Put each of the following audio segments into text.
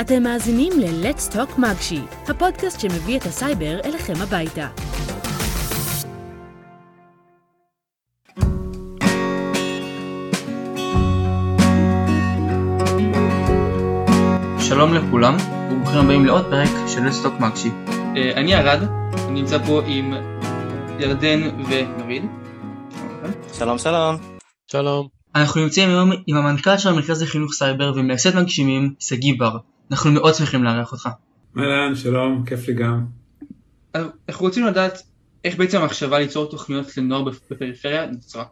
אתם מאזינים ל-Let's Talk מגשי, הפודקאסט שמביא את הסייבר אליכם הביתה. שלום לכולם, וברוכים הבאים לעוד פרק של Let's Talk מגשי. אה, אני ארד, אני נמצא פה עם ירדן ונביד. שלום שלום. שלום. אנחנו נמצאים היום עם המנכ"ל של המרכז לחינוך סייבר ומייסד מגשימים, שגיא בר. אנחנו מאוד שמחים לארח אותך. אהלן, שלום, כיף לי גם. אנחנו רוצים לדעת איך בעצם המחשבה ליצור תוכניות לנוער בפריפריה נוצרה.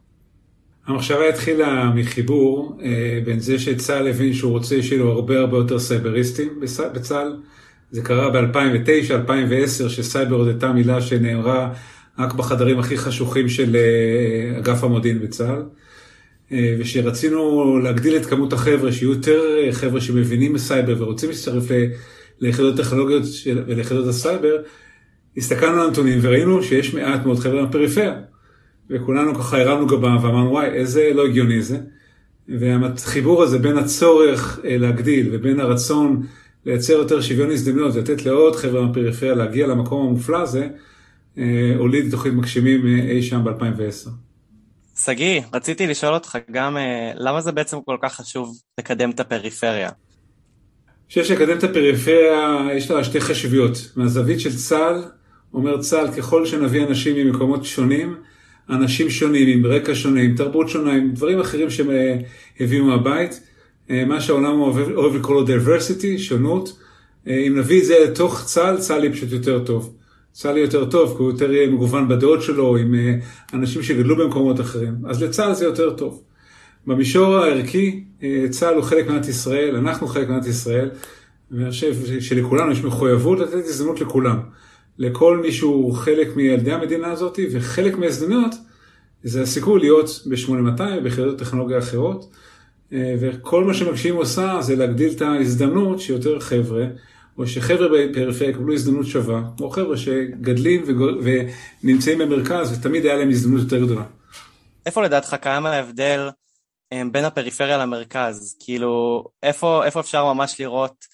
המחשבה התחילה מחיבור אה, בין זה שצה"ל הבין שהוא רוצה שיהיו לו הרבה הרבה יותר סייבריסטים בצה"ל. זה קרה ב-2009, 2010, שסייבר עוד הייתה מילה שנאמרה רק בחדרים הכי חשוכים של אה, אגף המודיעין בצה"ל. אה, ושרצינו להגדיל את כמות החבר'ה, שיהיו יותר אה, חבר'ה שמבינים בסייבר ורוצים להצטרף ליחידות טכנולוגיות וליחידות הסייבר, הסתכלנו על הנתונים וראינו שיש מעט מאוד חבר'ה בפריפריה. וכולנו ככה הרמנו גבה ואמרנו וואי איזה לא הגיוני זה. והחיבור הזה בין הצורך אה, להגדיל ובין הרצון לייצר יותר שוויון הזדמנויות, לתת לעוד חבר'ה בפריפריה להגיע למקום המופלא הזה, הוליד תוכנית מגשימים אי שם ב-2010. שגיא, רציתי לשאול אותך גם אה, למה זה בעצם כל כך חשוב לקדם את הפריפריה? אני חושב שלקדם את הפריפריה יש לה שתי חשיביות. מהזווית של צה"ל, אומר צה"ל, ככל שנביא אנשים ממקומות שונים, אנשים שונים, עם רקע שונה, עם תרבות שונה, עם דברים אחרים שהם אה, הביאו מהבית, אה, מה שהעולם אוהב, אוהב לקרוא לו diversity, שונות, אם נביא את זה לתוך צה"ל, צה"ל יהיה פשוט יותר טוב. צה"ל יותר טוב, כי הוא יותר יהיה מגוון בדעות שלו, עם אה, אנשים שגדלו במקומות אחרים. אז לצה"ל זה יותר טוב. במישור הערכי, אה, צה"ל הוא חלק ממדינת ישראל, אנחנו חלק ממדינת ישראל, ואני חושב שלכולנו יש מחויבות לתת הזדמנות לכולם. לכל מי שהוא חלק מילדי המדינה הזאת, וחלק מההזדמנויות זה הסיכוי להיות ב-8200 וביחידות טכנולוגיה אחרות. אה, וכל מה שמגשים עושה זה להגדיל את ההזדמנות שיותר חבר'ה או שחבר'ה בפריפריה יקבלו הזדמנות שווה, כמו חבר'ה שגדלים ונמצאים במרכז ותמיד היה להם הזדמנות יותר גדולה. איפה לדעתך קיים ההבדל אה, בין הפריפריה למרכז? כאילו, איפה, איפה אפשר ממש לראות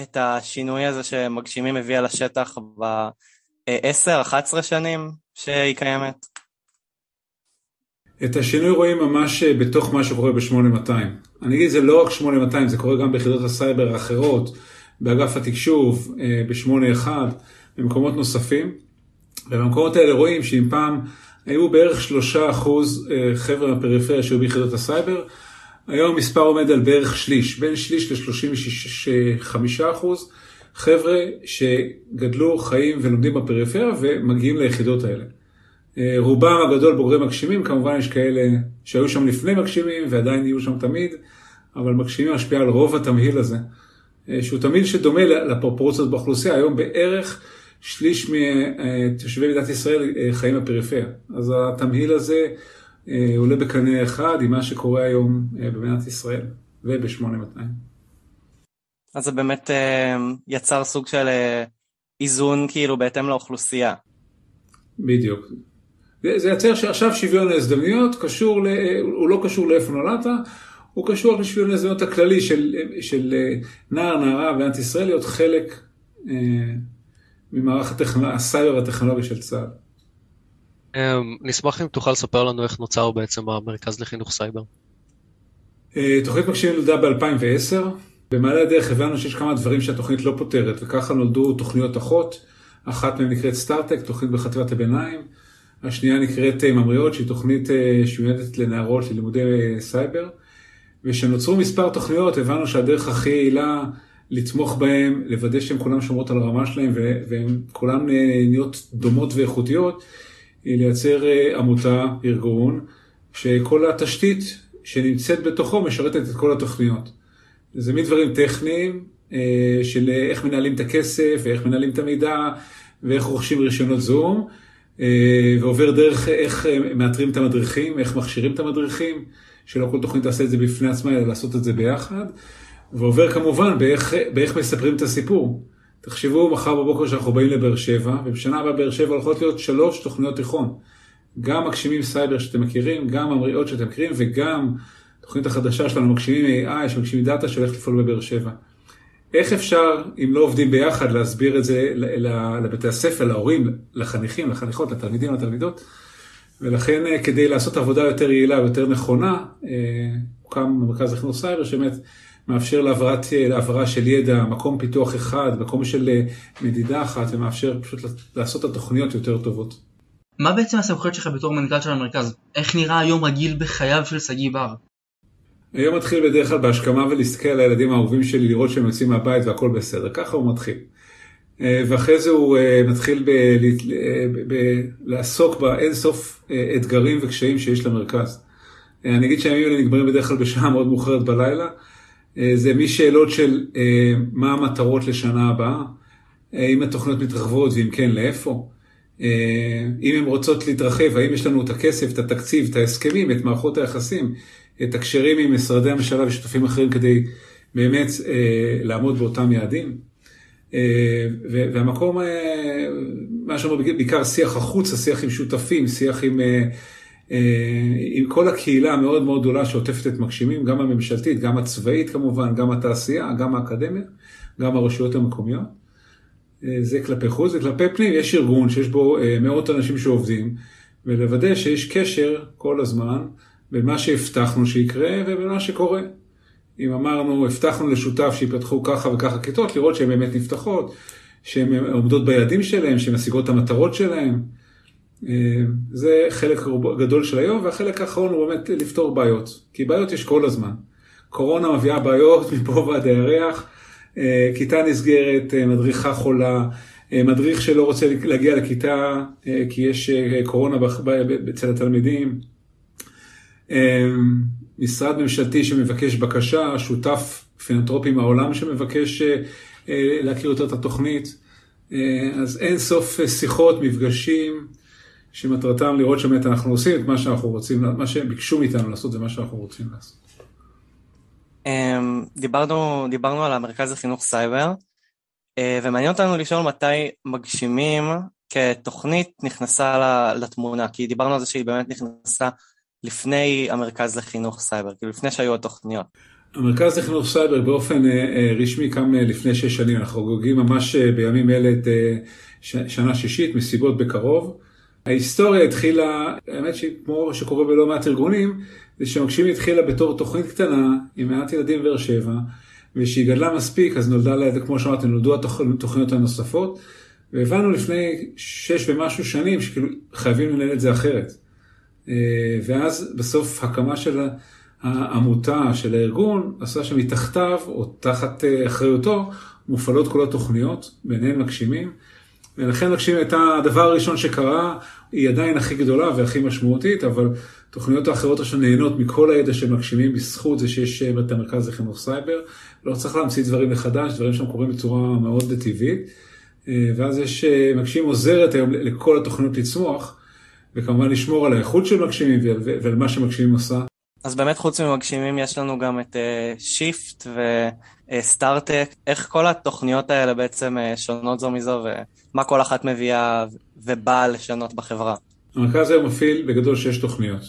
את השינוי הזה שמגשימים הביאה לשטח ב-10-11 שנים שהיא קיימת? את השינוי רואים ממש אה, בתוך מה שקורה ב-8200. אני אגיד, זה לא רק 8200, זה קורה גם ביחידות הסייבר האחרות. באגף התקשוב, אה, ב-81, במקומות נוספים. ובמקומות האלה רואים שאם פעם היו בערך שלושה אחוז אה, חבר'ה מהפריפריה שהיו ביחידות הסייבר, היום המספר עומד על בערך שליש, בין שליש ל-35 אחוז חבר'ה שגדלו, חיים ולומדים בפריפריה ומגיעים ליחידות האלה. אה, רובם הגדול בוגרי מגשימים, כמובן יש כאלה שהיו שם לפני מגשימים ועדיין יהיו שם תמיד, אבל מגשימים משפיע על רוב התמהיל הזה. אה, שהוא תמהיל שדומה לפרופורציות באוכלוסייה, היום בערך שליש מתושבי מדינת ישראל אה, חיים בפריפריה. אז התמהיל הזה אה, עולה בקנה אחד עם מה שקורה היום במדינת ישראל וב-8200. אז זה באמת יצר סוג של איזון כאילו בהתאם לאוכלוסייה. בדיוק. זה יצר שעכשיו שוויון ההזדמנויות קשור, ל... הוא לא קשור לאיפה נולדת, הוא קשור לשוויון ההזדמנות הכללי של, של אה, נער, נערה במדינת ישראל להיות חלק אה, ממערך הטכנול... הסייבר הטכנולוגי של צה"ל. אמ, נשמח אם תוכל לספר לנו איך נוצר בעצם המרכז לחינוך סייבר. אה, תוכנית מגשימים נולדה ב-2010. במעלה הדרך הבנו שיש כמה דברים שהתוכנית לא פותרת, וככה נולדו תוכניות אחות. אחת מהן נקראת סטארט-טק, תוכנית בחטיבת הביניים. השנייה נקראת ממריאות, שהיא תוכנית שמיועדת לנערות ללימודי סייבר. וכשנוצרו מספר תוכניות הבנו שהדרך הכי יעילה לתמוך בהם, לוודא שהן כולן שומרות על הרמה שלהם והן כולן נהיות דומות ואיכותיות, היא לייצר אה, עמותה, ארגון, שכל התשתית שנמצאת בתוכו משרתת את כל התוכניות. זה מדברים טכניים אה, של איך מנהלים את הכסף ואיך מנהלים את המידע ואיך רוכשים רישיונות זום, אה, ועובר דרך איך מאתרים את המדריכים, איך מכשירים את המדריכים. שלא כל תוכנית תעשה את זה בפני עצמה, אלא לעשות את זה ביחד. ועובר כמובן באיך, באיך מספרים את הסיפור. תחשבו מחר בבוקר שאנחנו באים לבאר שבע, ובשנה הבאה באר שבע הולכות להיות שלוש תוכניות תיכון. גם מגשימים סייבר שאתם מכירים, גם ממריאות שאתם מכירים, וגם תוכנית החדשה שלנו, מגשימים AI, שמגשימים דאטה שהולכת לפעול בבאר שבע. איך אפשר, אם לא עובדים ביחד, להסביר את זה לבתי הספר, להורים, לחניכים, לחניכות, לתלמידים, לתלמידות, ולכן אה, כדי לעשות עבודה יותר יעילה ויותר נכונה, אה, הוקם מרכז לחינוך סייבר שבאמת מאפשר להעברת, להעברה של ידע, מקום פיתוח אחד, מקום של אה, מדידה אחת, ומאפשר פשוט לעשות את התוכניות יותר טובות. מה בעצם הסמכויות שלך בתור מנכ"ל של המרכז? איך נראה היום רגיל בחייו של שגיא בר? היום מתחיל בדרך כלל בהשכמה ולהסתכל על הילדים האהובים שלי, לראות שהם יוצאים מהבית והכל בסדר, ככה הוא מתחיל. אה, ואחרי זה הוא אה, מתחיל לעסוק באין סוף אתגרים וקשיים שיש למרכז. אני אגיד שהימים האלה נגמרים בדרך כלל בשעה מאוד מאוחרת בלילה. אה, זה משאלות של אה, מה המטרות לשנה הבאה, אה, אם התוכניות מתרחבות ואם כן, לאיפה. אם הן רוצות להתרחב, האם יש לנו את הכסף, את התקציב, את ההסכמים, את מערכות היחסים, את הקשרים עם משרדי הממשלה ושותפים אחרים כדי באמת לעמוד באותם יעדים. והמקום, מה שאומר, בעיקר שיח החוצה, שיח עם שותפים, שיח עם אה, עם כל הקהילה המאוד מאוד גדולה שעוטפת את מגשימים, גם הממשלתית, גם הצבאית כמובן, גם התעשייה, גם האקדמיה, גם הרשויות המקומיות. אה, זה כלפי חוץ, וכלפי פנים יש ארגון שיש בו אה, מאות אנשים שעובדים, ולוודא שיש קשר כל הזמן בין מה שהבטחנו שיקרה ובין מה שקורה. אם אמרנו, הבטחנו לשותף שיפתחו ככה וככה כיתות, לראות שהן באמת נפתחות, שהן עומדות ביעדים שלהן, שהן משיגות את המטרות שלהן. אה, זה חלק גדול של היום, והחלק האחרון הוא באמת לפתור בעיות, כי בעיות יש כל הזמן. קורונה מביאה בעיות מפה ועד הירח, אה, כיתה נסגרת, אה, מדריכה חולה, מדריך שלא רוצה להגיע לכיתה כי יש קורונה אצל התלמידים, משרד ממשלתי שמבקש בקשה, שותף פילנטרופי מהעולם שמבקש להכיר יותר את התוכנית. אז אין סוף שיחות, מפגשים. שמטרתם לראות שבאמת אנחנו עושים את מה שאנחנו רוצים, מה שהם ביקשו מאיתנו לעשות זה מה שאנחנו רוצים לעשות. אמ, דיברנו, דיברנו על המרכז לחינוך סייבר, אה, ומעניין אותנו לשאול מתי מגשימים כתוכנית נכנסה לתמונה, כי דיברנו על זה שהיא באמת נכנסה לפני המרכז לחינוך סייבר, כאילו לפני שהיו התוכניות. המרכז לחינוך סייבר באופן אה, אה, רשמי קם לפני שש שנים, אנחנו חוגגים ממש בימים אלה את שנה שישית, מסיבות בקרוב. ההיסטוריה התחילה, האמת שכמו שקורה בלא מעט ארגונים, זה שמגשימי התחילה בתור תוכנית קטנה עם מעט ילדים בבאר שבע, וכשהיא גדלה מספיק אז נולדה לה, כמו שאמרתי, נולדו התוכניות הנוספות, והבנו לפני שש ומשהו שנים שכאילו חייבים לנהל את זה אחרת. אה, ואז בסוף הקמה של העמותה, של הארגון, עשה שמתחתיו, או תחת אה, אחריותו, מופעלות כל התוכניות, ביניהן מגשימים. ולכן מגשים הייתה הדבר הראשון שקרה, היא עדיין הכי גדולה והכי משמעותית, אבל תוכניות האחרות עכשיו נהנות מכל הידע שהם מגשימים בזכות זה שיש את המרכז לחינוך סייבר. לא צריך להמציא דברים מחדש, דברים שם קורים בצורה מאוד טבעית. אה, ואז יש, אה, מגשים עוזרת היום לכל התוכניות לצמוח, וכמובן לשמור על האיכות של מגשימים ועל מה שמגשימים עושה. אז באמת חוץ ממגשימים יש לנו גם את שיפט אה, וסטארט-טק, איך כל התוכניות האלה בעצם אה, שונות זו מזו ומה כל אחת מביאה ובאה לשנות בחברה? המרכז היום מפעיל בגדול שש תוכניות.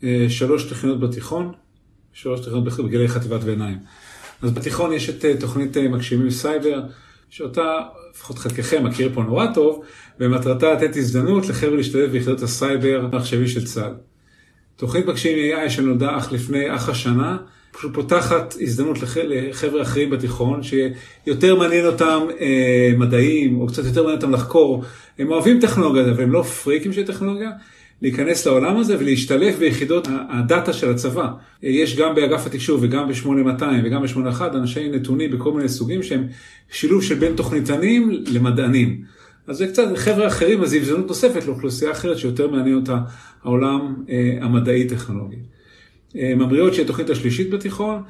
אה, שלוש תוכניות בתיכון, שלוש תוכניות בגילי חטיבת ביניים. אז בתיכון יש את אה, תוכנית אה, מגשימים סייבר, שאותה לפחות חלקכם מכיר פה נורא טוב, ומטרתה לתת הזדמנות לחבר'ה להשתלב ביחידות הסייבר המחשבי של צה"ל. תוכנית מגשים AI שנולדה אך לפני אך השנה, פשוט פותחת הזדמנות לח... לחבר'ה אחרים בתיכון, שיותר מעניין אותם אה, מדעים, או קצת יותר מעניין אותם לחקור. הם אוהבים טכנולוגיה, אבל הם לא פריקים של טכנולוגיה, להיכנס לעולם הזה ולהשתלב ביחידות הדאטה של הצבא. יש גם באגף התקשוב וגם ב-8200 וגם ב-81 אנשי נתונים בכל מיני סוגים שהם שילוב של בין תוכניתנים למדענים. אז זה קצת חבר'ה אחרים, אז זו הזדמנות נוספת לאוכלוסייה אחרת שיותר מעניין אותה העולם אה, המדעי-טכנולוגי. אה, ממריאות שהיא התוכנית השלישית בתיכון,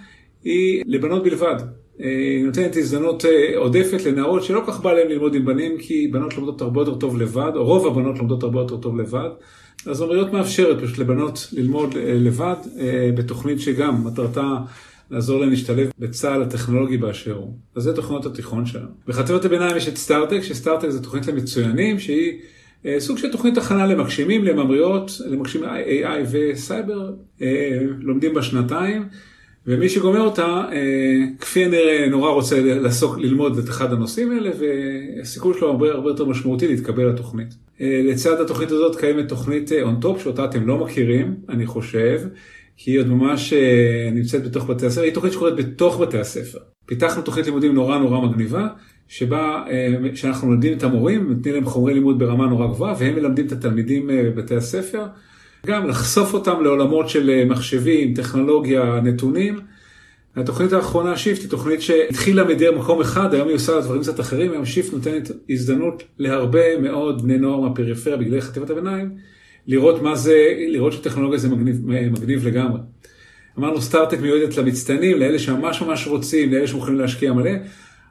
היא לבנות בלבד. אה, נותנת הזדמנות אה, עודפת לנערות שלא כך בא להן ללמוד עם בנים, כי בנות לומדות הרבה יותר טוב לבד, או רוב הבנות לומדות הרבה יותר טוב לבד. אז ממריאות מאפשרת פשוט לבנות ללמוד אה, לבד, בתוכנית שגם מטרתה לעזור להם להשתלב בצה"ל הטכנולוגי באשר הוא. אז זה תוכניות התיכון שלנו. בחטיבת הביניים יש את סטארטק, שסטארטק זה תוכנית למצוינים, שהיא סוג של תוכנית הכנה למגשימים, לממריאות, למגשימי AI וסייבר, לומדים בשנתיים. ומי שגומר אותה, כפי הנראה נורא רוצה לעסוק, ללמוד את אחד הנושאים האלה, והסיכוי שלו הרבה הרבה יותר משמעותי להתקבל לתוכנית. לצד התוכנית הזאת קיימת תוכנית on top שאותה אתם לא מכירים, אני חושב, כי היא עוד ממש נמצאת בתוך בתי הספר, היא תוכנית שקורית בתוך בתי הספר. פיתחנו תוכנית לימודים נורא נורא מגניבה, שבה, שאנחנו מלמדים את המורים, נותנים להם חומרי לימוד ברמה נורא גבוהה, והם מלמדים את התלמידים בבתי הספר. גם לחשוף אותם לעולמות של מחשבים, טכנולוגיה, נתונים. התוכנית האחרונה, שיפט, היא תוכנית שהתחילה מדי מקום אחד, היום היא עושה דברים קצת אחרים, היום שיפט נותנת הזדמנות להרבה מאוד בני נוער מהפריפריה בגלל חטיבת הביניים, לראות מה זה, לראות שטכנולוגיה זה מגניב, מגניב לגמרי. אמרנו סטארט-אפ מיועדת למצטיינים, לאלה שממש ממש רוצים, לאלה שמוכנים להשקיע מלא,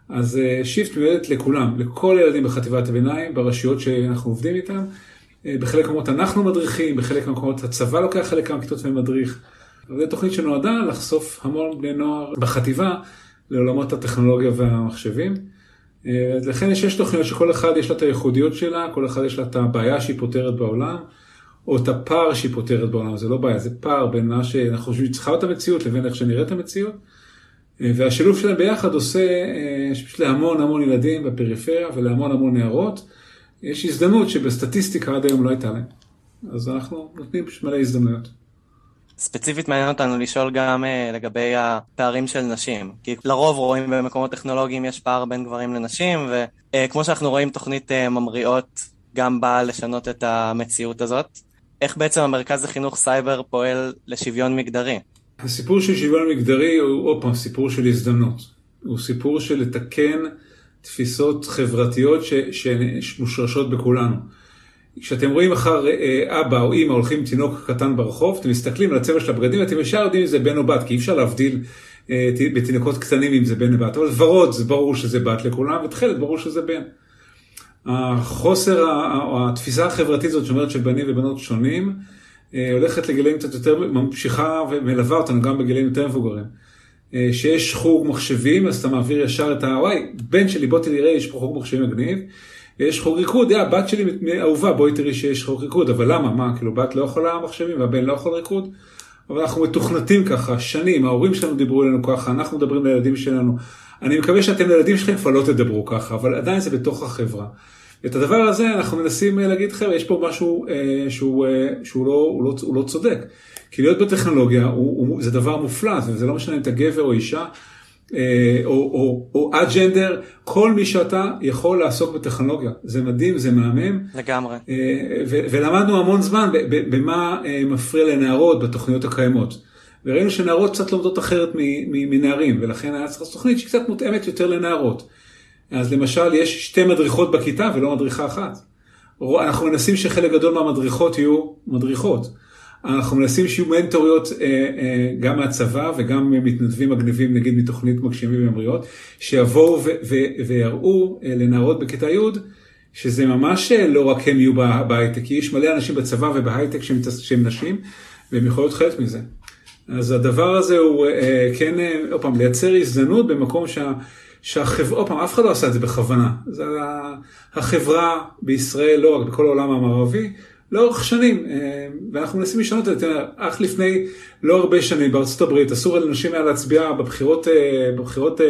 אז שיפט מיועדת לכולם, לכל ילדים בחטיבת הביניים, ברשויות שאנחנו עובדים איתם. בחלק מהמקומות אנחנו מדריכים, בחלק מהמקומות הצבא לוקח חלק מהכיתות ומדריך. זו תוכנית שנועדה לחשוף המון בני נוער בחטיבה לעולמות הטכנולוגיה והמחשבים. לכן יש שש תוכניות שכל אחד יש לה את הייחודיות שלה, כל אחד יש לה את הבעיה שהיא פותרת בעולם, או את הפער שהיא פותרת בעולם, זה לא בעיה, זה פער בין מה שאנחנו חושבים שצריכה להיות המציאות לבין איך שנראית המציאות. והשילוב שלהם ביחד עושה פשוט להמון המון ילדים בפריפריה ולהמון המון נערות. יש הזדמנות שבסטטיסטיקה עד היום לא הייתה להם. אז אנחנו נותנים מלא הזדמנויות. ספציפית מעניין אותנו לשאול גם לגבי הפערים של נשים. כי לרוב רואים במקומות טכנולוגיים יש פער בין גברים לנשים, וכמו שאנחנו רואים תוכנית ממריאות גם באה לשנות את המציאות הזאת. איך בעצם המרכז לחינוך סייבר פועל לשוויון מגדרי? הסיפור של שוויון מגדרי הוא עוד פעם סיפור של הזדמנות. הוא סיפור של לתקן תפיסות חברתיות שמושרשות בכולנו. כשאתם רואים אחר אבא או אמא הולכים עם תינוק קטן ברחוב, אתם מסתכלים על הצבע של הבגדים ואתם ישר יודעים אם זה בן או בת, כי אי אפשר להבדיל בתינוקות קטנים אם זה בן או בת, אבל ורוד זה ברור שזה בת לכולם, ותכלת ברור שזה בן. החוסר, התפיסה החברתית הזאת שאומרת שבנים ובנות שונים, הולכת לגילאים קצת יותר, ממשיכה ומלווה אותנו גם בגילאים יותר מבוגרים. שיש חוג מחשבים, אז אתה מעביר ישר את ה... וואי, בן שלי, בוא תראה, יש פה חוג מחשבים מגניב. ויש חוג ריקוד, יא, בת שלי אהובה, בואי תראי שיש חוג ריקוד, אבל למה, מה, כאילו, בת לא יכולה מחשבים והבן לא יכול ריקוד? אבל אנחנו מתוכנתים ככה, שנים, ההורים שלנו דיברו אלינו ככה, אנחנו מדברים לילדים שלנו. אני מקווה שאתם לילדים שלכם כבר לא תדברו ככה, אבל עדיין זה בתוך החברה. את הדבר הזה אנחנו מנסים להגיד, חבר'ה, יש פה משהו אה, שהוא, אה, שהוא, לא, הוא לא, הוא לא צודק. כי להיות בטכנולוגיה הוא, הוא, זה דבר מופלא, וזה לא משנה אם אתה גבר או אישה, אה, או, או, או אג'נדר, כל מי שאתה יכול לעסוק בטכנולוגיה. זה מדהים, זה מהמם. לגמרי. אה, ו, ולמדנו המון זמן במה אה, מפריע לנערות בתוכניות הקיימות. וראינו שנערות קצת לומדות אחרת מנערים, ולכן היה צריך לעשות תוכנית שהיא קצת מותאמת יותר לנערות. אז למשל, יש שתי מדריכות בכיתה ולא מדריכה אחת. אנחנו מנסים שחלק גדול מהמדריכות יהיו מדריכות. אנחנו מנסים שיהיו מנטוריות אה, אה, גם מהצבא וגם מתנדבים מגניבים, נגיד מתוכנית מגשימים וממריאות, שיבואו ויראו אה, לנערות בכיתה י' שזה ממש לא רק הם יהיו בהייטק, כי יש מלא אנשים בצבא ובהייטק שהם נשים, והם יכולים להיות חלק מזה. אז הדבר הזה הוא כן, עוד פעם, לייצר הזדמנות במקום שה... שהחברה, עוד פעם, אף אחד לא עשה את זה בכוונה. זה החברה בישראל, לא רק בכל העולם המערבי, לאורך שנים, ואנחנו מנסים לשנות את זה. אך לפני לא הרבה שנים בארצות הברית, אסור לנשים היה להצביע בבחירות, בבחירות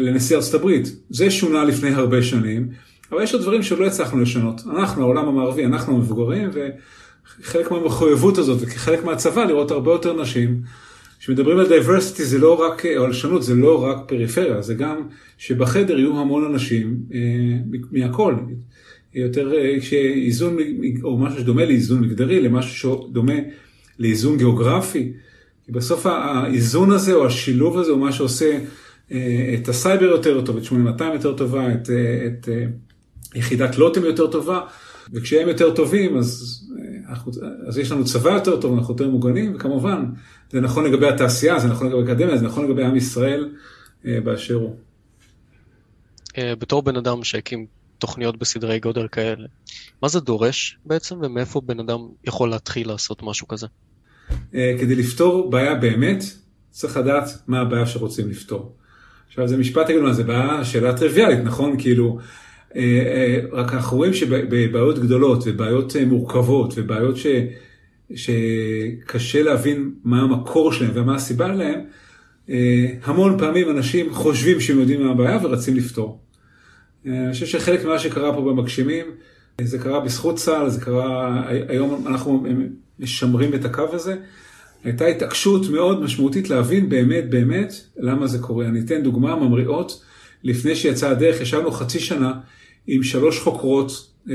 לנשיא ארצות הברית. זה שונה לפני הרבה שנים, אבל יש עוד דברים שלא הצלחנו לשנות. אנחנו, העולם המערבי, אנחנו המבוגרים, וחלק מהמחויבות הזאת, וכחלק מהצבא, לראות הרבה יותר נשים. כשמדברים על diversity זה לא רק, או על שונות, זה לא רק פריפריה, זה גם שבחדר יהיו המון אנשים אה, מהכל. יותר, כשאיזון, או משהו שדומה לאיזון מגדרי, למשהו שדומה לאיזון גיאוגרפי. כי בסוף האיזון הזה, או השילוב הזה, הוא מה שעושה אה, את הסייבר יותר טוב, את 8200 יותר טובה, את, את יחידת לוטם יותר טובה, וכשהם יותר טובים, אז, אנחנו, אז יש לנו צבא יותר טוב, אנחנו יותר מוגנים, וכמובן, זה נכון לגבי התעשייה, זה נכון לגבי האקדמיה, זה נכון לגבי עם ישראל באשר הוא. בתור בן אדם שהקים תוכניות בסדרי גודל כאלה, מה זה דורש בעצם, ומאיפה בן אדם יכול להתחיל לעשות משהו כזה? כדי לפתור בעיה באמת, צריך לדעת מה הבעיה שרוצים לפתור. עכשיו זה משפט, תגידו זה בעיה, שאלה טריוויאלית, נכון? כאילו, רק אנחנו רואים שבבעיות גדולות ובעיות מורכבות ובעיות ש... שקשה להבין מה המקור שלהם ומה הסיבה להם, אה, המון פעמים אנשים חושבים שהם יודעים מה הבעיה ורצים לפתור. אה, אני חושב שחלק ממה שקרה פה במגשימים, זה קרה בזכות צה"ל, זה קרה, היום אנחנו משמרים את הקו הזה. הייתה התעקשות מאוד משמעותית להבין באמת באמת למה זה קורה. אני אתן דוגמה ממריאות. לפני שיצאה הדרך, ישבנו חצי שנה עם שלוש חוקרות אה,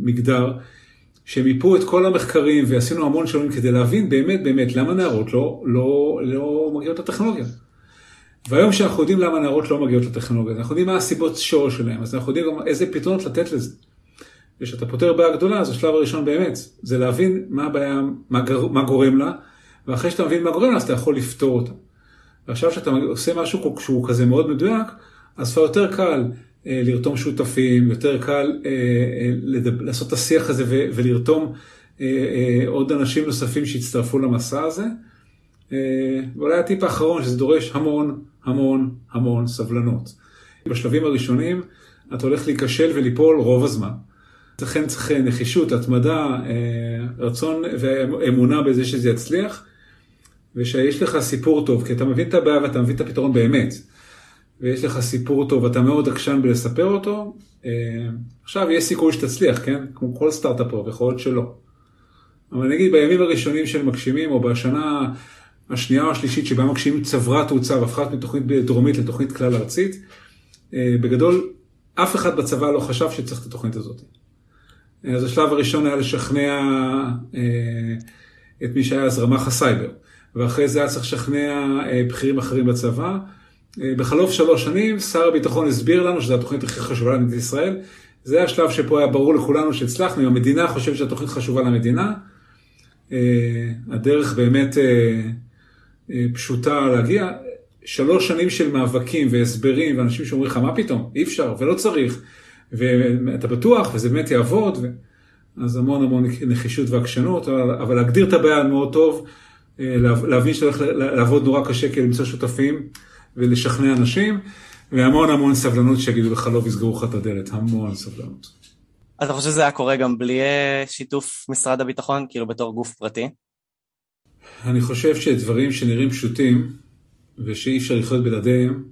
מגדר, שמיפו את כל המחקרים ועשינו המון שינויים כדי להבין באמת באמת למה נערות לא, לא, לא מגיעות לטכנולוגיה. והיום שאנחנו יודעים למה נערות לא מגיעות לטכנולוגיה, אנחנו יודעים מה הסיבות שורש שלהם, אז אנחנו יודעים גם איזה פתרונות לתת לזה. וכשאתה פותר בעיה גדולה, אז השלב הראשון באמת, זה להבין מה הבעיה, מה, גר, מה גורם לה, ואחרי שאתה מבין מה גורם לה, אז אתה יכול לפתור אותה. ועכשיו שאתה עושה משהו שהוא כזה מאוד מדויק, אז כבר יותר קל אה, לרתום שותפים, יותר קל אה, אה, לדבר, לעשות את השיח הזה ו, ולרתום אה, אה, עוד אנשים נוספים שיצטרפו למסע הזה. אה, ואולי הטיפ האחרון, שזה דורש המון, המון, המון סבלנות. בשלבים הראשונים אתה הולך להיכשל וליפול רוב הזמן. לכן צריך נחישות, התמדה, אה, רצון ואמונה בזה שזה יצליח, ושיש לך סיפור טוב, כי אתה מבין את הבעיה ואתה מבין את הפתרון באמת. ויש לך סיפור טוב ואתה מאוד עקשן בלספר אותו, אה, עכשיו יש סיכוי שתצליח, כן? כמו כל סטארט-אפ פה, ויכול להיות שלא. אבל נגיד בימים הראשונים של מגשימים, או בשנה השנייה או השלישית שבה מגשימים צברה תאוצה והפכה מתוכנית דרומית לתוכנית כלל ארצית, אה, בגדול אף אחד בצבא לא חשב שצריך את התוכנית הזאת. אז השלב הראשון היה לשכנע אה, את מי שהיה אז רמ"ח הסייבר, ואחרי זה היה צריך לשכנע בכירים אחרים בצבא. אה, בחלוף שלוש שנים, שר הביטחון הסביר לנו שזו התוכנית הכי חשובה למדינת ישראל. זה השלב שפה היה ברור לכולנו שהצלחנו, אם המדינה חושבת שהתוכנית חשובה למדינה, אה, הדרך באמת אה, פשוטה להגיע. שלוש שנים של מאבקים והסברים ואנשים שאומרים לך, מה פתאום, אי אפשר ולא צריך, ואתה בטוח וזה באמת יעבוד, ו... אז המון המון נחישות ועקשנות, אבל להגדיר את הבעיה מאוד טוב, להבין שאתה הולך לעבוד נורא קשה כדי למצוא שותפים. ולשכנע אנשים, והמון המון סבלנות שיגידו לך לא ויסגרו לך את הדלת, המון סבלנות. אתה חושב שזה היה קורה גם בלי אה, שיתוף משרד הביטחון, כאילו בתור גוף פרטי? אני חושב שדברים שנראים פשוטים ושאי אפשר לחיות בלעדיהם,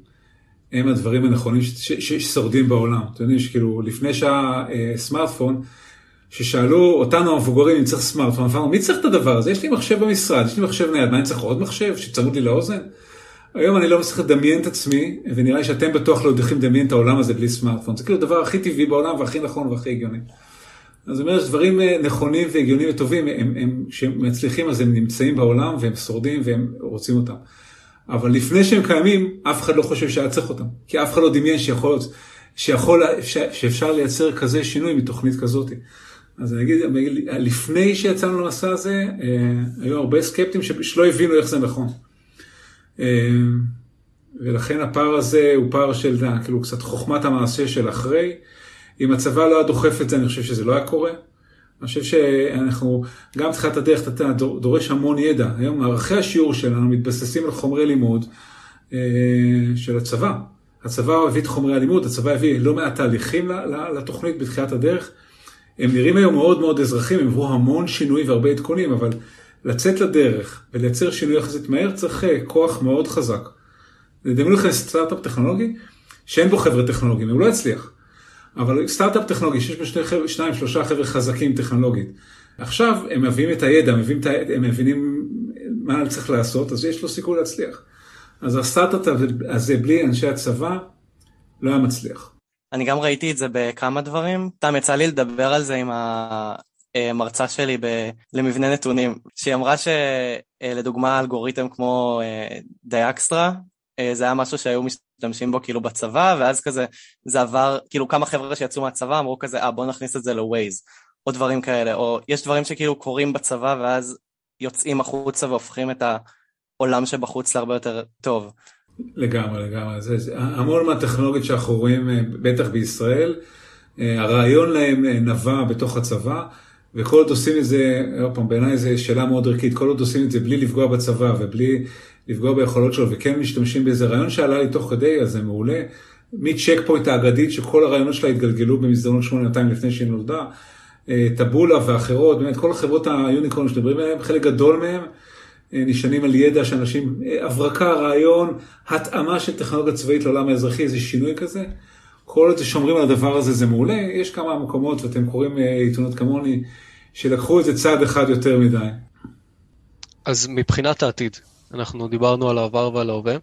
הם הדברים הנכונים ששורדים בעולם. אתם יודעים שכאילו לפני שעה אה, סמארטפון, ששאלו אותנו המבוגרים אם צריך סמארטפון, אמרנו מי צריך את הדבר הזה? יש לי מחשב במשרד, יש לי מחשב נייד, מה אני צריך עוד מחשב שצמוד לי לאוזן? היום אני לא מצליח לדמיין את עצמי, ונראה לי שאתם בטוח לא יודעים לדמיין את העולם הזה בלי סמארטפון. זה כאילו הדבר הכי טבעי בעולם והכי נכון והכי הגיוני. אז זאת אומרת, דברים אה, נכונים והגיוניים וטובים, הם, הם, כשהם מצליחים אז הם נמצאים בעולם והם שורדים והם רוצים אותם. אבל לפני שהם קיימים, אף אחד לא חושב שהיה צריך אותם. כי אף אחד לא דמיין שיכול, שיכול, שאפשר לייצר כזה שינוי מתוכנית כזאת. אז אני אגיד, לפני שיצאנו למסע הזה, אה, היו הרבה סקפטים שלא הבינו איך זה נכון. אמ, ולכן הפער הזה הוא פער של, כאילו, קצת חוכמת המעשה של אחרי. אם הצבא לא היה דוחף את זה, אני חושב שזה לא היה קורה. אני חושב שאנחנו, גם תחילת הדרך, אתה דורש המון ידע. היום מערכי השיעור שלנו מתבססים על חומרי לימוד אה, של הצבא. הצבא הביא את חומרי הלימוד, הצבא הביא לא מעט תהליכים לתוכנית בתחילת הדרך. הם נראים היום מאוד מאוד אזרחים, הם עברו המון שינוי והרבה עדכונים, אבל לצאת לדרך ולייצר שינוי יחסית מהר צריך אה, כוח מאוד חזק. דמיינו לכם סטארט-אפ טכנולוגי שאין בו חבר'ה טכנולוגיים, הוא לא יצליח. אבל סטארט-אפ טכנולוגי שיש בו שני חבר, שניים, שלושה חבר'ה חזקים טכנולוגית. עכשיו הם מביאים את הידע, מביאים את הידע, הם מבינים מה צריך לעשות, אז יש לו סיכוי להצליח. אז הסטארט-אפ הזה בלי אנשי הצבא לא היה מצליח. אני גם ראיתי את זה בכמה דברים. תם, יצא לי לדבר על זה עם אה, מרצה שלי ב, למבנה נתונים, שהיא אמרה שלדוגמה אלגוריתם כמו דיאקסטרה, אה, זה היה משהו שהיו משתמשים בו כאילו בצבא, ואז כזה זה עבר, כאילו כמה חבר'ה שיצאו מהצבא אמרו כזה, אה בוא נכניס את זה לווייז, או דברים כאלה, או יש דברים שכאילו קורים בצבא ואז יוצאים החוצה והופכים את העולם שבחוץ להרבה יותר טוב. לגמרי, לגמרי. זה, זה, המון מהטכנולוגיות שאנחנו רואים, אה, בטח בישראל, הרעיון להם נבע בתוך הצבא. וכל עוד עושים את זה, עוד פעם, בעיניי זו שאלה מאוד ערכית, כל עוד עושים את זה בלי לפגוע בצבא ובלי לפגוע ביכולות שלו, וכן משתמשים באיזה רעיון שעלה לי תוך כדי, אז זה מעולה. מצ'ק פוינט האגדית, שכל הרעיונות שלה התגלגלו במסדרונות 8200 לפני שהיא נולדה, טבולה ואחרות, באמת כל החברות היוניקורן שמדברים עליהן, חלק גדול מהם נשענים על ידע שאנשים, הברקה, רעיון, התאמה של טכנולוגיה צבאית לעולם האזרחי, איזה שינוי כזה. כל עוד שומרים על הדבר הזה זה מעולה, יש כמה מקומות, ואתם קוראים עיתונות כמוני, שלקחו את זה צעד אחד יותר מדי. אז מבחינת העתיד, אנחנו דיברנו על העבר ועל ההווה,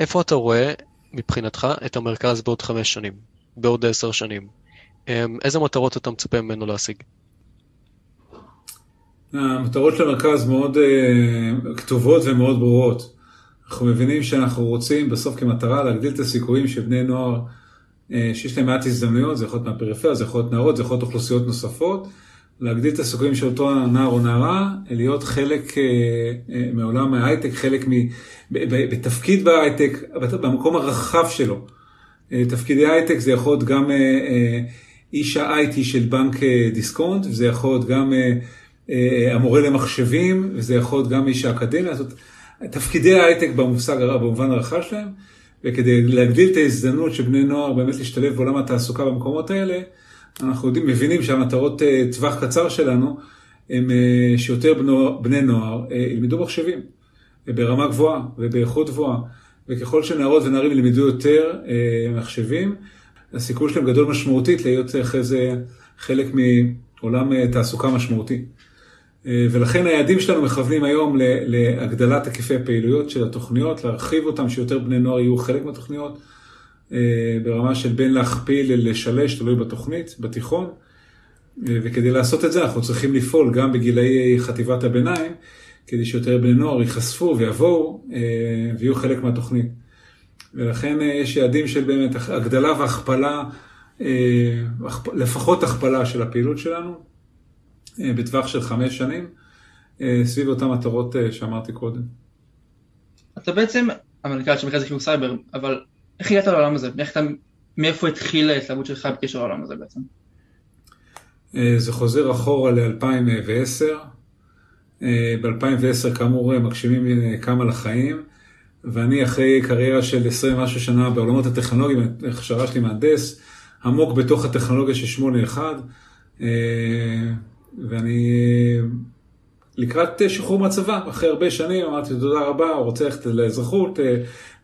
איפה אתה רואה מבחינתך את המרכז בעוד חמש שנים, בעוד עשר שנים? אמ, איזה מטרות אתה מצפה ממנו להשיג? המטרות של המרכז מאוד uh, כתובות ומאוד ברורות. אנחנו מבינים שאנחנו רוצים בסוף כמטרה להגדיל את הסיכויים של בני נוער שיש להם מעט הזדמנויות, זה יכול להיות מהפריפריה, זה יכול להיות נערות, זה יכול להיות אוכלוסיות נוספות, להגדיל את הסיכויים של אותו נער או נערה, להיות חלק אה, אה, מעולם ההייטק, חלק מ... בתפקיד בהייטק, במקום הרחב שלו. תפקידי הייטק זה יכול להיות גם איש ה-IT של בנק דיסקונט, וזה יכול להיות גם... אה, המורה למחשבים, וזה יכול להיות גם איש האקדמיה, זאת תפקידי ההייטק במושג במובן הרחב שלהם, וכדי להגדיל את ההזדמנות של בני נוער באמת להשתלב בעולם התעסוקה במקומות האלה, אנחנו יודעים, מבינים שהמטרות אה, טווח קצר שלנו, הם אה, שיותר בני נוער ילמדו מחשבים, ברמה גבוהה ובאיכות גבוהה, וככל שנערות ונערים ילמדו יותר מחשבים, הסיכוי שלהם גדול משמעותית להיות אחרי זה חלק מעולם תעסוקה משמעותי. אה, ולכן היעדים שלנו מכוונים היום להגדלת היקפי הפעילויות של התוכניות, להרחיב אותם, שיותר בני נוער יהיו חלק מהתוכניות, אה, ברמה של בין להכפיל לשלש, תלוי בתוכנית, בתיכון. אה, וכדי לעשות את זה אנחנו צריכים לפעול גם בגילאי חטיבת הביניים, כדי שיותר בני נוער ייחשפו ויבואו ויהיו חלק מהתוכנית. ולכן יש יעדים של באמת הגדלה והכפלה, לפחות הכפלה של הפעילות שלנו. אה, בטווח של חמש שנים, אה, סביב אותן מטרות אה, שאמרתי קודם. אתה בעצם המנכ"ל של מרכז לחינוך סייבר, אבל איך הגעת לעולם הזה? איך אתה, מאיפה התחילה ההתלהבות שלך בקשר לעולם הזה בעצם? זה חוזר אחורה ל-2010. ב-2010 כאמור מגשימים כמה לחיים, ואני אחרי קריירה של 20 משהו שנה בעולמות הטכנולוגיים, הכשרה שלי מהנדס, עמוק בתוך הטכנולוגיה של 81. ואני לקראת שחרור מהצבא, אחרי הרבה שנים אמרתי תודה רבה, רוצה ללכת לאזרחות, אה,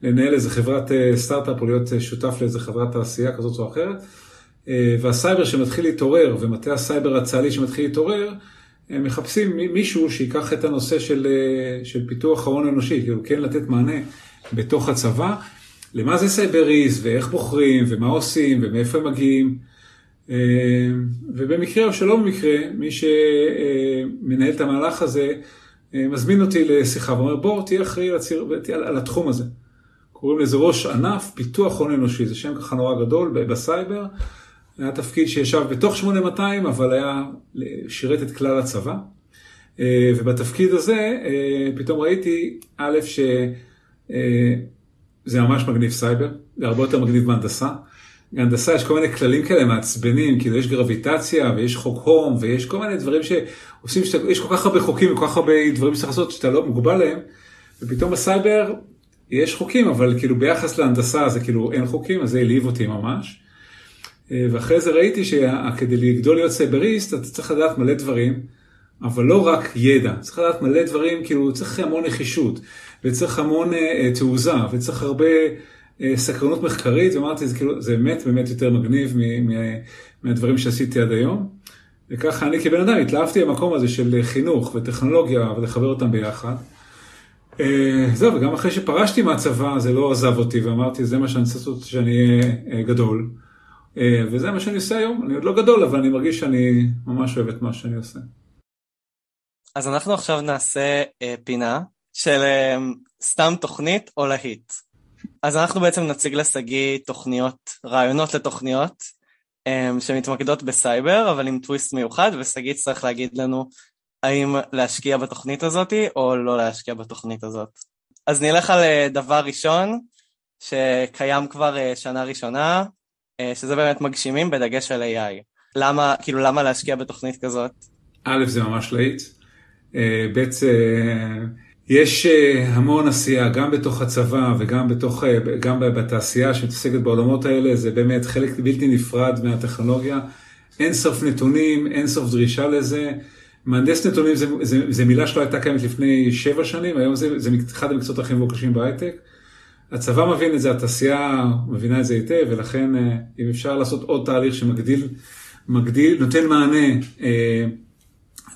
לנהל איזה חברת אה, סטארט-אפ או להיות אה, שותף לאיזה חברת תעשייה כזאת או אחרת. והסייבר שמתחיל להתעורר, ומטה הסייבר הצה"לי שמתחיל להתעורר, הם מחפשים מישהו שיקח את הנושא של, של פיתוח ההון האנושי, כאילו כן לתת מענה בתוך הצבא, למה זה סייבריסט, ואיך בוחרים, ומה עושים, ומאיפה הם מגיעים. אה, ובמקרה או שלא במקרה, מי שמנהל את המהלך הזה אה, מזמין אותי לשיחה ואומר בוא תהיה אחראי על, על התחום הזה. קוראים לזה ראש ענף פיתוח הון אנושי, זה שם ככה נורא גדול בסייבר. היה תפקיד שישב בתוך 8200 אבל היה, שירת את כלל הצבא. אה, ובתפקיד הזה פתאום ראיתי, א', שזה ממש מגניב סייבר, זה הרבה יותר מגניב מהנדסה. בהנדסה יש כל מיני כללים כאלה מעצבנים, כאילו יש גרביטציה ויש חוק אוהם ויש כל מיני דברים שעושים, שאתה, יש כל כך הרבה חוקים וכל כך הרבה דברים שצריך לעשות שאתה לא מוגבל להם, ופתאום בסייבר יש חוקים, אבל כאילו ביחס להנדסה זה כאילו אין חוקים, אז זה הלהיב אותי ממש. אה, ואחרי זה ראיתי שכדי לגדול להיות סייבריסט אתה צריך לדעת מלא דברים, אבל לא רק ידע, צריך לדעת מלא דברים, כאילו צריך המון נחישות, וצריך המון uh, תעוזה, וצריך הרבה... אה, סקרנות מחקרית, ואמרתי, זה כאילו, זה באמת באמת יותר מגניב מהדברים שעשיתי עד היום. וככה אני כבן אדם התלהבתי במקום הזה של חינוך וטכנולוגיה ולחבר אותם ביחד. אה, זהו, וגם אחרי שפרשתי מהצבא זה לא עזב אותי ואמרתי, זה מה שאני רוצה לעשות שאני אהיה אה, גדול. וזה מה שאני עושה היום, אני עוד לא גדול, אבל אני מרגיש שאני ממש אוהב את מה שאני עושה. אז אנחנו עכשיו נעשה פינה של סתם תוכנית או להיט. אז אנחנו בעצם נציג לשגיא תוכניות, רעיונות לתוכניות um, שמתמקדות בסייבר, אבל עם טוויסט מיוחד, ושגיא צריך להגיד לנו האם להשקיע בתוכנית הזאת או לא להשקיע בתוכנית הזאת. אז נלך על אה, דבר ראשון, שקיים כבר uh, שנה ראשונה, uh, שזה באמת מגשימים בדגש על AI. למה, כאילו, למה להשקיע בתוכנית כזאת? א', זה ממש להיט. ב', יש אה, המון עשייה, גם בתוך הצבא וגם בתוך, אה, גם בתעשייה שמתעסקת בעולמות האלה, זה באמת חלק בלתי נפרד מהטכנולוגיה. אין סוף נתונים, אין סוף דרישה לזה. מהנדס נתונים זה, זה, זה מילה שלא הייתה קיימת לפני שבע שנים, היום זה, זה אחד המקצועות הכי מבוקשים בהייטק. הצבא מבין את זה, התעשייה מבינה את זה היטב, ולכן אה, אם אפשר לעשות עוד תהליך שמגדיל, מגדיל, נותן מענה אה,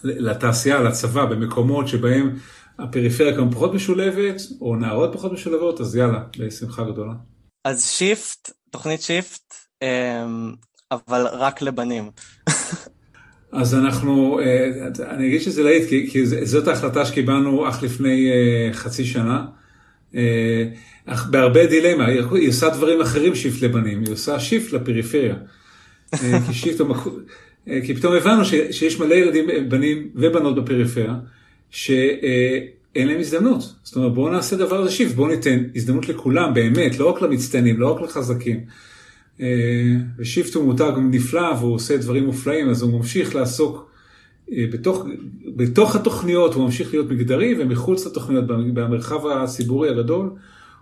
לתעשייה, לצבא, במקומות שבהם הפריפריה כמובן פחות משולבת, או נערות פחות משולבות, אז יאללה, בשמחה גדולה. אז שיפט, תוכנית שיפט, אה, אבל רק לבנים. אז אנחנו, אה, אני אגיד שזה להיט, כי, כי זאת ההחלטה שקיבלנו אך לפני אה, חצי שנה. אה, אך בהרבה דילמה, היא עושה דברים אחרים שיפט לבנים, היא עושה שיפט לפריפריה. כי, שיפט, כי פתאום הבנו ש, שיש מלא ילדים, בנים ובנות בפריפריה, שאין להם הזדמנות. זאת אומרת, בואו נעשה דבר הזה שיפט, בואו ניתן הזדמנות לכולם, באמת, לא רק למצטיינים, לא רק לחזקים. אה, ושיפט הוא מותג נפלא והוא עושה דברים מופלאים, אז הוא ממשיך לעסוק אה, בתוך, בתוך התוכניות, הוא ממשיך להיות מגדרי, ומחוץ לתוכניות, במרחב הציבורי הגדול,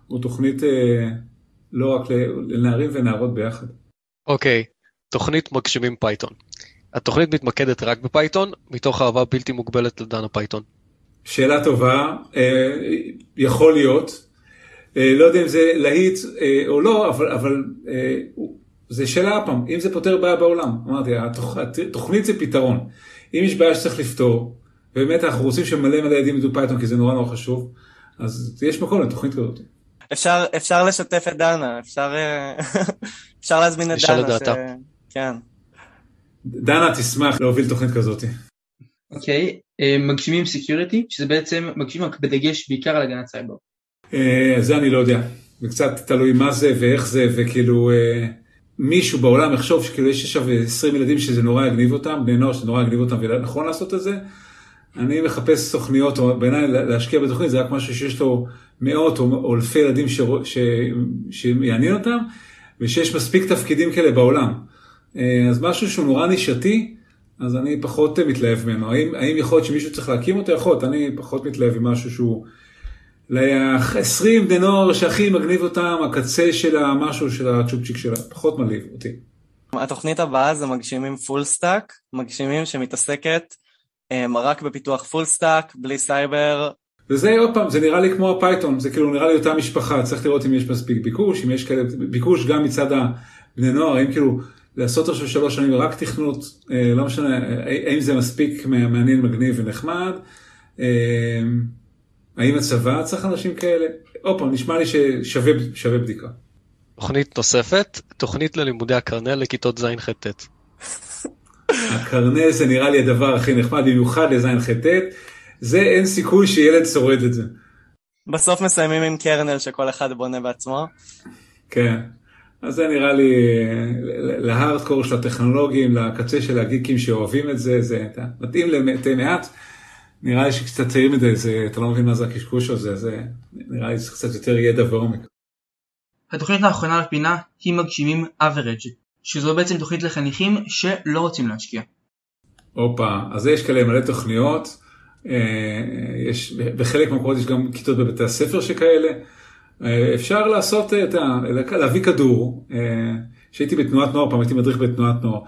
הוא תוכנית אה, לא רק לנערים ונערות ביחד. אוקיי, okay, תוכנית מגשימים פייתון. התוכנית מתמקדת רק בפייתון, מתוך אהבה בלתי מוגבלת לדן הפייתון. שאלה טובה, יכול להיות, אה, לא יודע אם זה להיט אה, או לא, אבל, אבל אה, זה שאלה פעם, אם זה פותר בעיה בעולם, אמרתי, התוכ, התוכנית זה פתרון. אם יש בעיה שצריך לפתור, ובאמת אנחנו רוצים שמלא מלא ילדים ידעו פייתון כי זה נורא נורא חשוב, אז יש מקום לתוכנית כזאת. אפשר, אפשר לשתף את דנה, אפשר, אפשר להזמין את דנה. ש... כן. דנה תשמח להוביל תוכנית כזאת. אוקיי, okay. מגשימים security, שזה בעצם מגשימים רק בדגש בעיקר על הגנת סייבר. אה, זה אני לא יודע, זה קצת תלוי מה זה ואיך זה, וכאילו אה, מישהו בעולם יחשוב שכאילו יש עכשיו 20 ילדים שזה נורא יגניב אותם, בני נוער שזה נורא יגניב אותם ונכון לעשות את זה. אני מחפש תוכניות, או בעיניי להשקיע בתוכנית זה רק משהו שיש לו מאות או אלפי ילדים. שיעניין אותם, ושיש מספיק תפקידים כאלה בעולם. אה, אז משהו שהוא נורא נישתי, אז אני פחות מתלהב ממנו. האם, האם יכול להיות שמישהו צריך להקים אותו? יכול להיות, אני פחות מתלהב עם משהו שהוא ל-20 בני נוער שהכי מגניב אותם, הקצה של המשהו של הצ'ופצ'יק שלה, פחות מלהיב אותי. התוכנית הבאה זה מגשימים full stack, מגשימים שמתעסקת אממ, רק בפיתוח full stack, בלי סייבר. וזה עוד פעם, זה נראה לי כמו הפייתון, זה כאילו נראה לי אותה משפחה, צריך לראות אם יש מספיק ביקוש, אם יש כאלה, ביקוש גם מצד הבני נוער, האם כאילו לעשות עכשיו שלוש שנים רק תכנות, אה, לא משנה, האם זה מספיק מעניין, מגניב ונחמד. אה, האם הצבא צריך אנשים כאלה? עוד פעם, נשמע לי ששווה בדיקה. תוכנית נוספת, תוכנית ללימודי ה kernel לכיתות ז'-ח'-ט'. הקרנל זה נראה לי הדבר הכי נחמד, במיוחד לז'-ח'-ט', זה אין סיכוי שילד שורד את זה. בסוף מסיימים עם קרנל שכל אחד בונה בעצמו. כן, אז זה נראה לי להארדקור של הטכנולוגים, לקצה של הגיקים שאוהבים את זה, זה מתאים למתי מעט. נראה לי שקצת צעיר מדי, זה, אתה לא מבין מה זה הקשקוש הזה, זה נראה לי שזה קצת יותר ידע ועומק. התוכנית האחרונה לפינה היא מגשימים average, שזו בעצם תוכנית לחניכים שלא רוצים להשקיע. הופה, אז יש כאלה מלא תוכניות, אה, יש, בחלק מהמקומות יש גם כיתות בבתי הספר שכאלה. אה, אפשר לעשות, את ה... להביא כדור, כשהייתי אה, בתנועת נוער, פעם הייתי מדריך בתנועת נוער.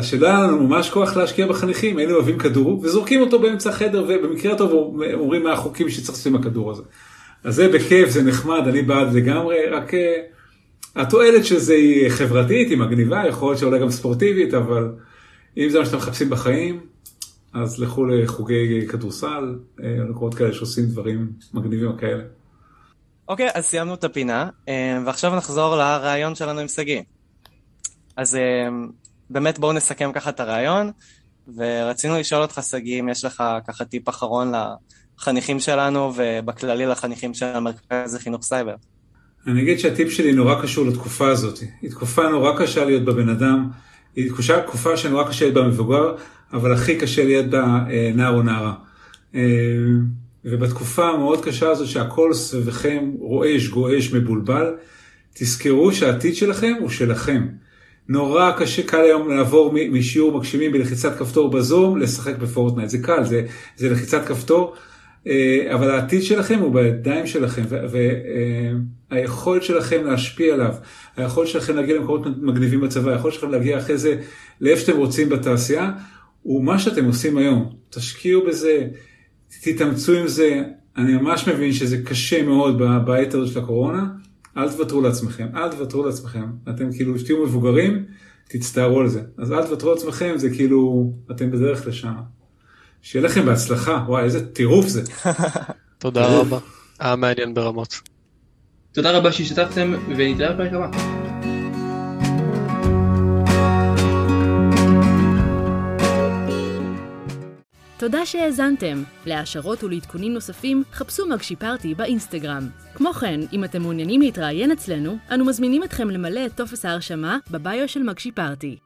שלא היה לנו ממש כוח להשקיע בחניכים, היינו אוהבים כדור וזורקים אותו באמצע החדר ובמקרה הטוב אומרים מה החוקים שצריך לעשות עם הכדור הזה. אז זה בכיף, זה נחמד, אני בעד לגמרי, רק התועלת של זה היא חברתית, היא מגניבה, יכול להיות שאולי גם ספורטיבית, אבל אם זה מה שאתם מחפשים בחיים, אז לכו לחוגי כדורסל, אה, מקומות כאלה שעושים דברים מגניבים כאלה. אוקיי, אז סיימנו את הפינה, אה, ועכשיו נחזור לרעיון שלנו עם שגיא. אז באמת בואו נסכם ככה את הרעיון, ורצינו לשאול אותך, שגיא, אם יש לך ככה טיפ אחרון לחניכים שלנו, ובכללי לחניכים של המרכז לחינוך סייבר. אני אגיד שהטיפ שלי נורא קשור לתקופה הזאת. היא תקופה נורא קשה להיות בבן אדם, היא תקופה, תקופה שנורא קשה להיות במבוגר, אבל הכי קשה להיות בנער או נערה. אה, ובתקופה המאוד קשה הזאת שהכל סביבכם רועש, גועש, מבולבל, תזכרו שהעתיד שלכם הוא שלכם. נורא קשה, קל היום לעבור משיעור מגשימים בלחיצת כפתור בזום לשחק בפורטנייט, זה קל, זה, זה לחיצת כפתור. אה, אבל העתיד שלכם הוא בידיים שלכם, והיכולת שלכם להשפיע עליו, היכולת שלכם להגיע למקומות מגניבים בצבא, היכולת שלכם להגיע אחרי זה לאיפה שאתם רוצים בתעשייה, הוא מה שאתם עושים היום. תשקיעו בזה, תתאמצו עם זה, אני ממש מבין שזה קשה מאוד בעת הזאת של הקורונה, אל תוותרו לעצמכם, אל תוותרו לעצמכם. אתם כאילו, שתהיו מבוגרים, תצטערו על זה. אז אל תוותרו לעצמכם, זה כאילו, אתם בדרך לשם. שיהיה לכם בהצלחה, וואי, איזה טירוף זה. תודה רבה, היה מעניין ברמות. תודה רבה שהשתתפתם, ונתראה בפרק הבא. תודה שהאזנתם. להעשרות ולעדכונים נוספים, חפשו מגשי פארטי באינסטגרם. כמו כן, אם אתם מעוניינים להתראיין אצלנו, אנו מזמינים אתכם למלא את טופס ההרשמה בביו של מגשי פארטי.